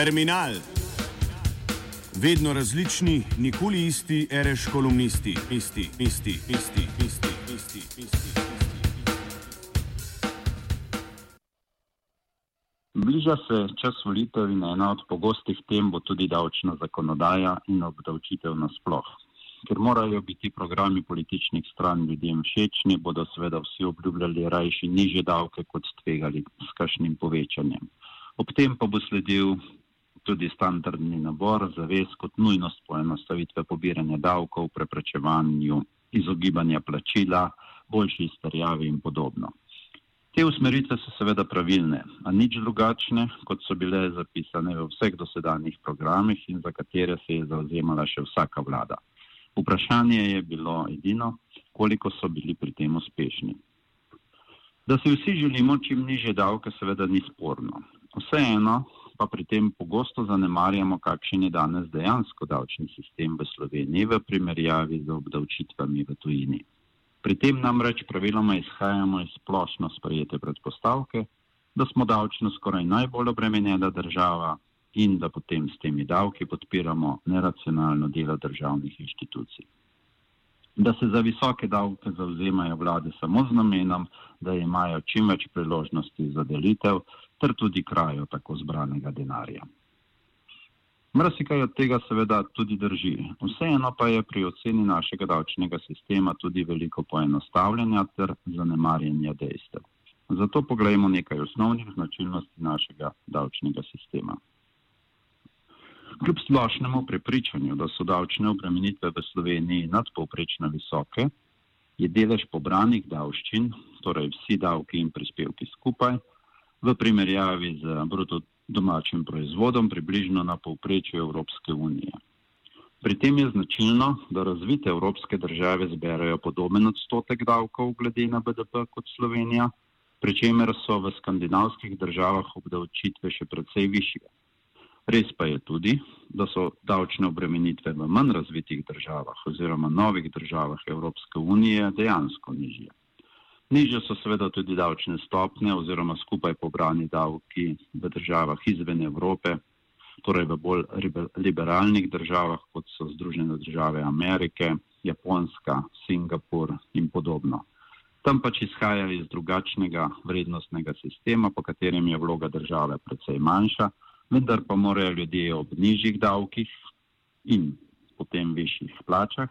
Terminal. Vedno različni, nikoli isti, reš kolumnisti, isti, isti, isti, isti, isti, isti. Bliža se čas volitev in ena od pogostih tem bo tudi davčna zakonodaja in obdavčitev nasploh. Ker morajo biti programi političnih stran ljudem všečni, bodo seveda vsi obljubljali rajši niže davke, kot tvegali s kakšnim povečanjem. Ob tem pa bo sledil tudi standardni nabor zavez kot nujnost poenostavitve pobiranja davkov, preprečevanju izogibanja plačila, boljši izterjavi in podobno. Te usmeritve so seveda pravilne, a nič drugačne, kot so bile zapisane v vseh dosedanjih programih in za katere se je zauzemala še vsaka vlada. Vprašanje je bilo edino, koliko so bili pri tem uspešni. Da si vsi želimo čim niže davke, seveda ni sporno. Vseeno pa pri tem pogosto zanemarjamo, kakšen je danes dejansko davčni sistem v Sloveniji v primerjavi z obdavčitvami v tujini. Pri tem namreč praviloma izhajamo iz splošno sprejete predpostavke, da smo davčno skoraj najbolj obremenjena država in da potem s temi davki podpiramo neracionalno delo državnih inštitucij. Da se za visoke davke zauzemajo vlade samo z namenom, da imajo čim več priložnosti za delitev, ter tudi krajo tako zbranega denarja. Mrzikaj od tega seveda tudi drži. Vseeno pa je pri oceni našega davčnega sistema tudi veliko poenostavljanja ter zanemarjanja dejstev. Zato pogledajmo nekaj osnovnih značilnosti našega davčnega sistema. Kljub splošnemu prepričanju, da so davčne obremenitve v Sloveniji nadpovprečno visoke, je delež pobranih davščin, torej vsi davki in prispevki skupaj, v primerjavi z bruto domačim proizvodom približno na povprečju Evropske unije. Pri tem je značilno, da razvite evropske države zberajo podoben odstotek davkov glede na BDP kot Slovenija, pri čemer so v skandinavskih državah obdavčitve še precej višje. Res pa je tudi, da so davčne obremenitve v manj razvitih državah oziroma novih državah Evropske unije dejansko nižje. Nižje so seveda tudi davčne stopne oziroma skupaj pobrani davki v državah izven Evrope, torej v bolj liberalnih državah, kot so Združene države Amerike, Japonska, Singapur in podobno. Tam pač izhajajo iz drugačnega vrednostnega sistema, po katerem je vloga države precej manjša, vendar pa morajo ljudje ob nižjih davkih in potem višjih plačah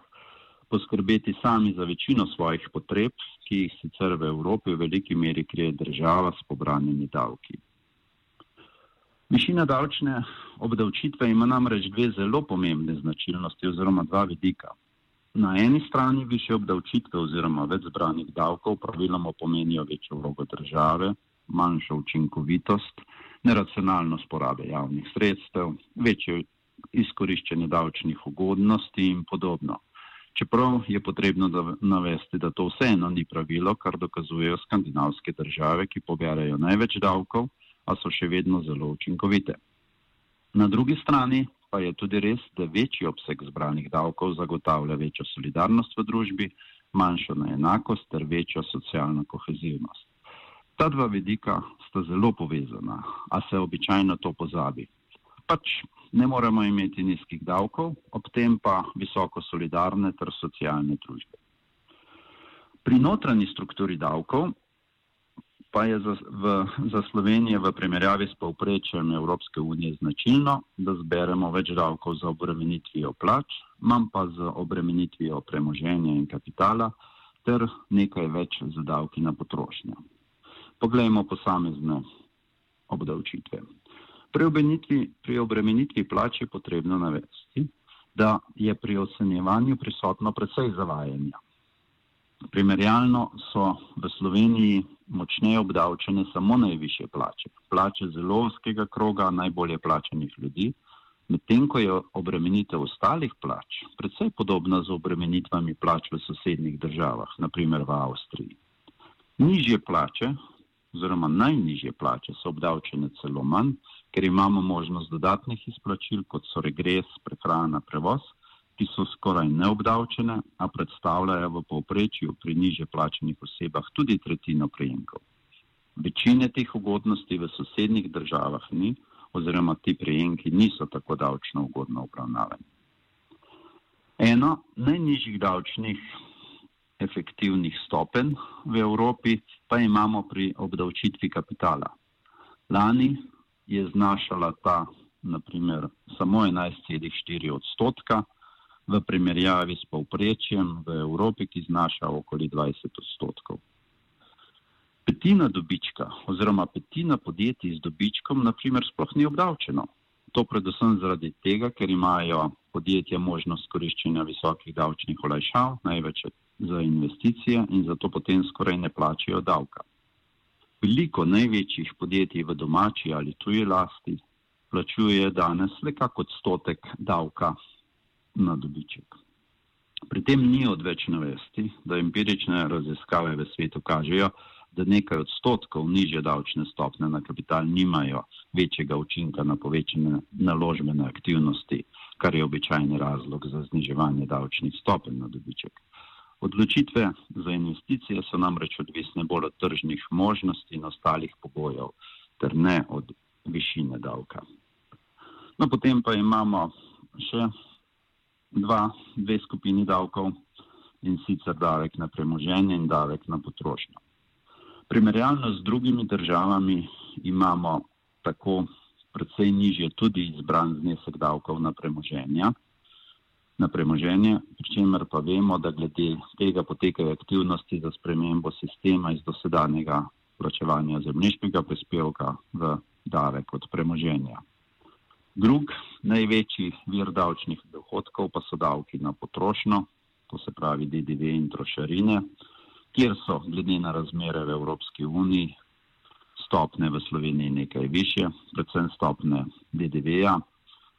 poskrbeti sami za večino svojih potreb, ki jih sicer v Evropi v veliki meri krije država s pobranimi davki. Višina davčne obdavčitve ima namreč dve zelo pomembne značilnosti oziroma dva vidika. Na eni strani više obdavčitve oziroma več zbranih davkov praviloma pomenijo večjo vlogo države, manjšo učinkovitost, neracionalnost porabe javnih sredstev, večjo izkoriščanje davčnih ugodnosti in podobno. Čeprav je potrebno navesti, da to vseeno ni pravilo, kar dokazujejo skandinavske države, ki poberajo največ davkov, a so še vedno zelo učinkovite. Na drugi strani pa je tudi res, da večji obseg zbranih davkov zagotavlja večjo solidarnost v družbi, manjšo neenakost ter večjo socialno kohezivnost. Ta dva vidika sta zelo povezana, a se običajno to pozabi. Pač ne moremo imeti nizkih davkov, ob tem pa visoko solidarne ter socialne družbe. Pri notranji strukturi davkov pa je za, v, za Slovenijo v primerjavi s povprečjem Evropske unije značilno, da zberemo več davkov za obremenitvijo plač, manj pa za obremenitvijo premoženja in kapitala ter nekaj več za davki na potrošnjo. Poglejmo posamezne obdavčitve. Pri pri obremenitvi plač je potrebno navesti, da je pri ocenjevanju prisotno precej zavajanja. Primerjalno so v Sloveniji močneje obdavčene samo najviše plače, plače zelo oskega kroga najbolje plačenih ljudi, medtem ko je obremenitev ostalih plač precej podobna z obremenitvami plač v sosednjih državah, naprimer v Avstriji. Nižje plače oziroma najnižje plače so obdavčene celo manj, ker imamo možnost dodatnih izplačil, kot so regres, prehrana, prevoz, ki so skoraj neobdavčene, a predstavljajo v povprečju pri niže plačenih osebah tudi tretjino prejemkov. Večine teh ugodnosti v sosednjih državah ni oziroma ti prejemki niso tako davčno ugodno obravnavani. Eno najnižjih davčnih efektivnih stopenj v Evropi pa imamo pri obdavčitvi kapitala. Lani je znašala ta naprimer samo 11,4 odstotka v primerjavi s povprečjem v Evropi, ki znaša okoli 20 odstotkov. Petina dobička oziroma petina podjetij z dobičkom naprimer sploh ni obdavčeno. To predvsem zaradi tega, ker imajo podjetja možnost koriščenja visokih davčnih olajšav, največ za investicije in zato potem skoraj ne plačajo davka. Veliko največjih podjetij v domači ali tuji lasti plačuje danes le kak odstotek davka na dobiček. Pri tem ni odveč navesti, da empirične raziskave v svetu kažejo, da nekaj odstotkov nižje davčne stopne na kapital nimajo večjega učinka na povečane naložbene aktivnosti, kar je običajni razlog za zniževanje davčnih stopenj na dobiček. Odločitve za investicije so namreč odvisne bolj od tržnih možnosti in ostalih pogojev, ter ne od višine davka. No, potem pa imamo še dva, dve skupini davkov in sicer davek na premoženje in davek na potrošnjo. Primerjalno z drugimi državami imamo tako predvsej nižje tudi izbran znesek davkov na premoženje, na premoženje, pri čemer pa vemo, da glede tega potekajo aktivnosti za spremembo sistema iz dosedanjega plačevanja zemljiškega prispevka v davek od premoženja. Drug največji vir davčnih dohodkov pa so davki na potrošnjo, to se pravi DDV in trošarine, kjer so glede na razmere v Evropski uniji stopne v Sloveniji nekaj više, predvsem stopne DDV-ja,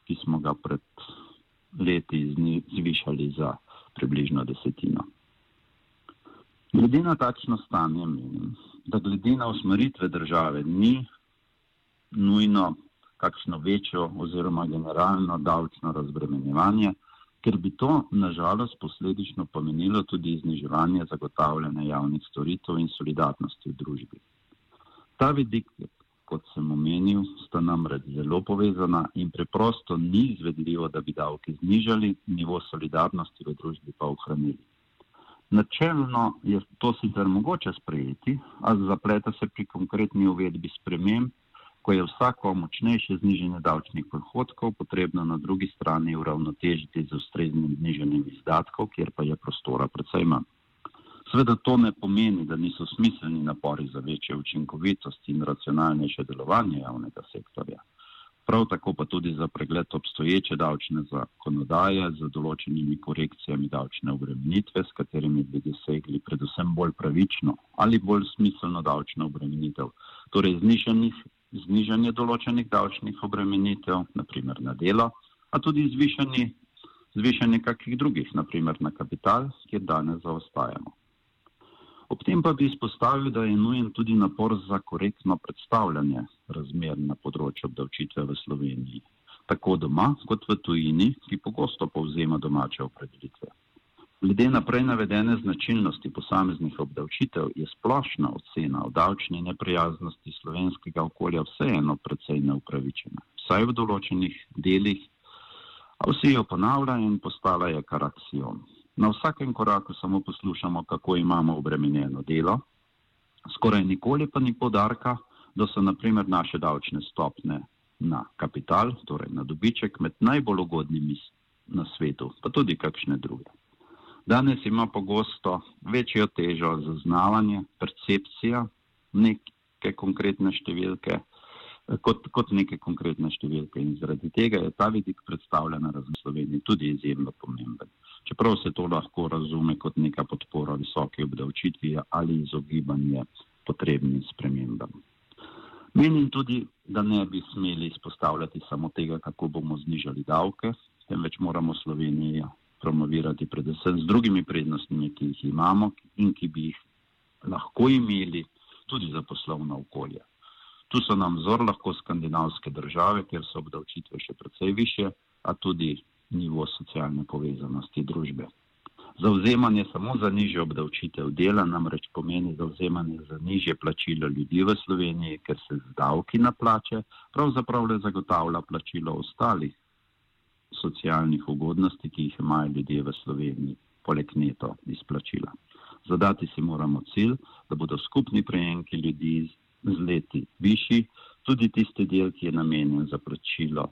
ki smo ga pred leti zvišali za približno desetino. Glede na takšno stanje menim, da glede na usmeritve države ni nujno kakšno večjo oziroma generalno davčno razbremenjevanje, ker bi to nažalost posledično pomenilo tudi zniževanje zagotavljanja javnih storitev in solidarnosti v družbi. Ta vidik, kot sem omenil, sta namreč zelo povezana in preprosto ni izvedljivo, da bi davke znižali, nivo solidarnosti v družbi pa ohranili. Načelno je to sicer mogoče sprejeti, a zapleta se pri konkretni uvedbi sprememb, ko je vsako močnejše zniženje davčnih prihodkov potrebno na drugi strani uravnotežiti z ustreznim zniženjem izdatkov, kjer pa je prostora predvsej manj. Sveda to ne pomeni, da niso smiselni napori za večjo učinkovitost in racionalnejše delovanje javnega sektorja. Prav tako pa tudi za pregled obstoječe davčne zakonodaje z določenimi korekcijami davčne obremenitve, s katerimi bi dosegli predvsem bolj pravično ali bolj smiselno davčno obremenitev, torej zniženih znižanje določenih davčnih obremenitev, naprimer na delo, a tudi zvišanje, zvišanje kakih drugih, naprimer na kapital, kjer danes zaostajamo. Ob tem pa bi izpostavil, da je nujen tudi napor za korektno predstavljanje razmer na področju obdavčitve v Sloveniji, tako doma kot v tujini, ki pogosto povzema domače opredelitve. Glede na prej navedene značilnosti posameznih obdavčitev je splošna ocena o davčni neprijaznosti slovenskega okolja vseeno precej neupravičena, vsaj v določenih delih, a vsi jo ponavljajo in postala je kar aksijom. Na vsakem koraku samo poslušamo, kako imamo obremenjeno delo, skoraj nikoli pa ni podarka, da so naprimer naše davčne stopne na kapital, torej na dobiček, med najbolj ugodnimi na svetu, pa tudi kakšne druge. Danes ima pogosto večjo težo zaznavanje, percepcija neke konkretne številke kot, kot neke konkretne številke in zaradi tega je ta vidik predstavljen na Sloveniji tudi izjemno pomemben. Čeprav se to lahko razume kot neka podpora visoke obdavčitvi ali izogibanje potrebnim spremembam. Menim tudi, da ne bi smeli izpostavljati samo tega, kako bomo znižali davke, temveč moramo Slovenijo promovirati predvsem z drugimi prednostmi, ki jih imamo in ki bi jih lahko imeli tudi za poslovno okolje. Tu so nam vzor lahko skandinavske države, kjer so obdavčitve še precej više, a tudi nivo socialne povezanosti družbe. Zauzemanje samo za nižjo obdavčitev dela namreč pomeni zauzemanje za nižje plačilo ljudi v Sloveniji, ker se z davki na plače pravzaprav le zagotavlja plačilo ostalih socialnih ugodnosti, ki jih imajo ljudje v Sloveniji, poleg neto izplačila. Zadati si moramo cilj, da bodo skupni prejemki ljudi z leti višji, tudi tisti del, ki je namenjen za plačilo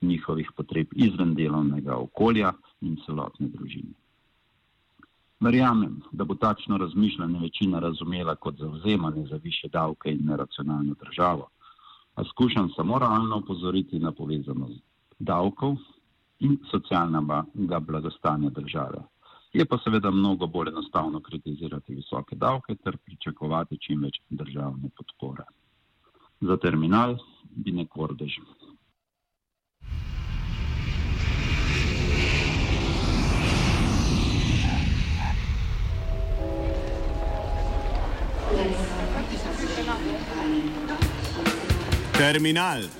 njihovih potreb izven delovnega okolja in celotne družine. Verjamem, da bo takšno razmišljanje večina razumela kot zauzemanje za više davke in neracionalno državo, a skušam samo realno upozoriti na povezanost davkov in socialnega blagostanja države. Je pa seveda mnogo bolj enostavno kritizirati visoke davke ter pričakovati čim več državne podpore. Za terminal bi nekordež. Terminal.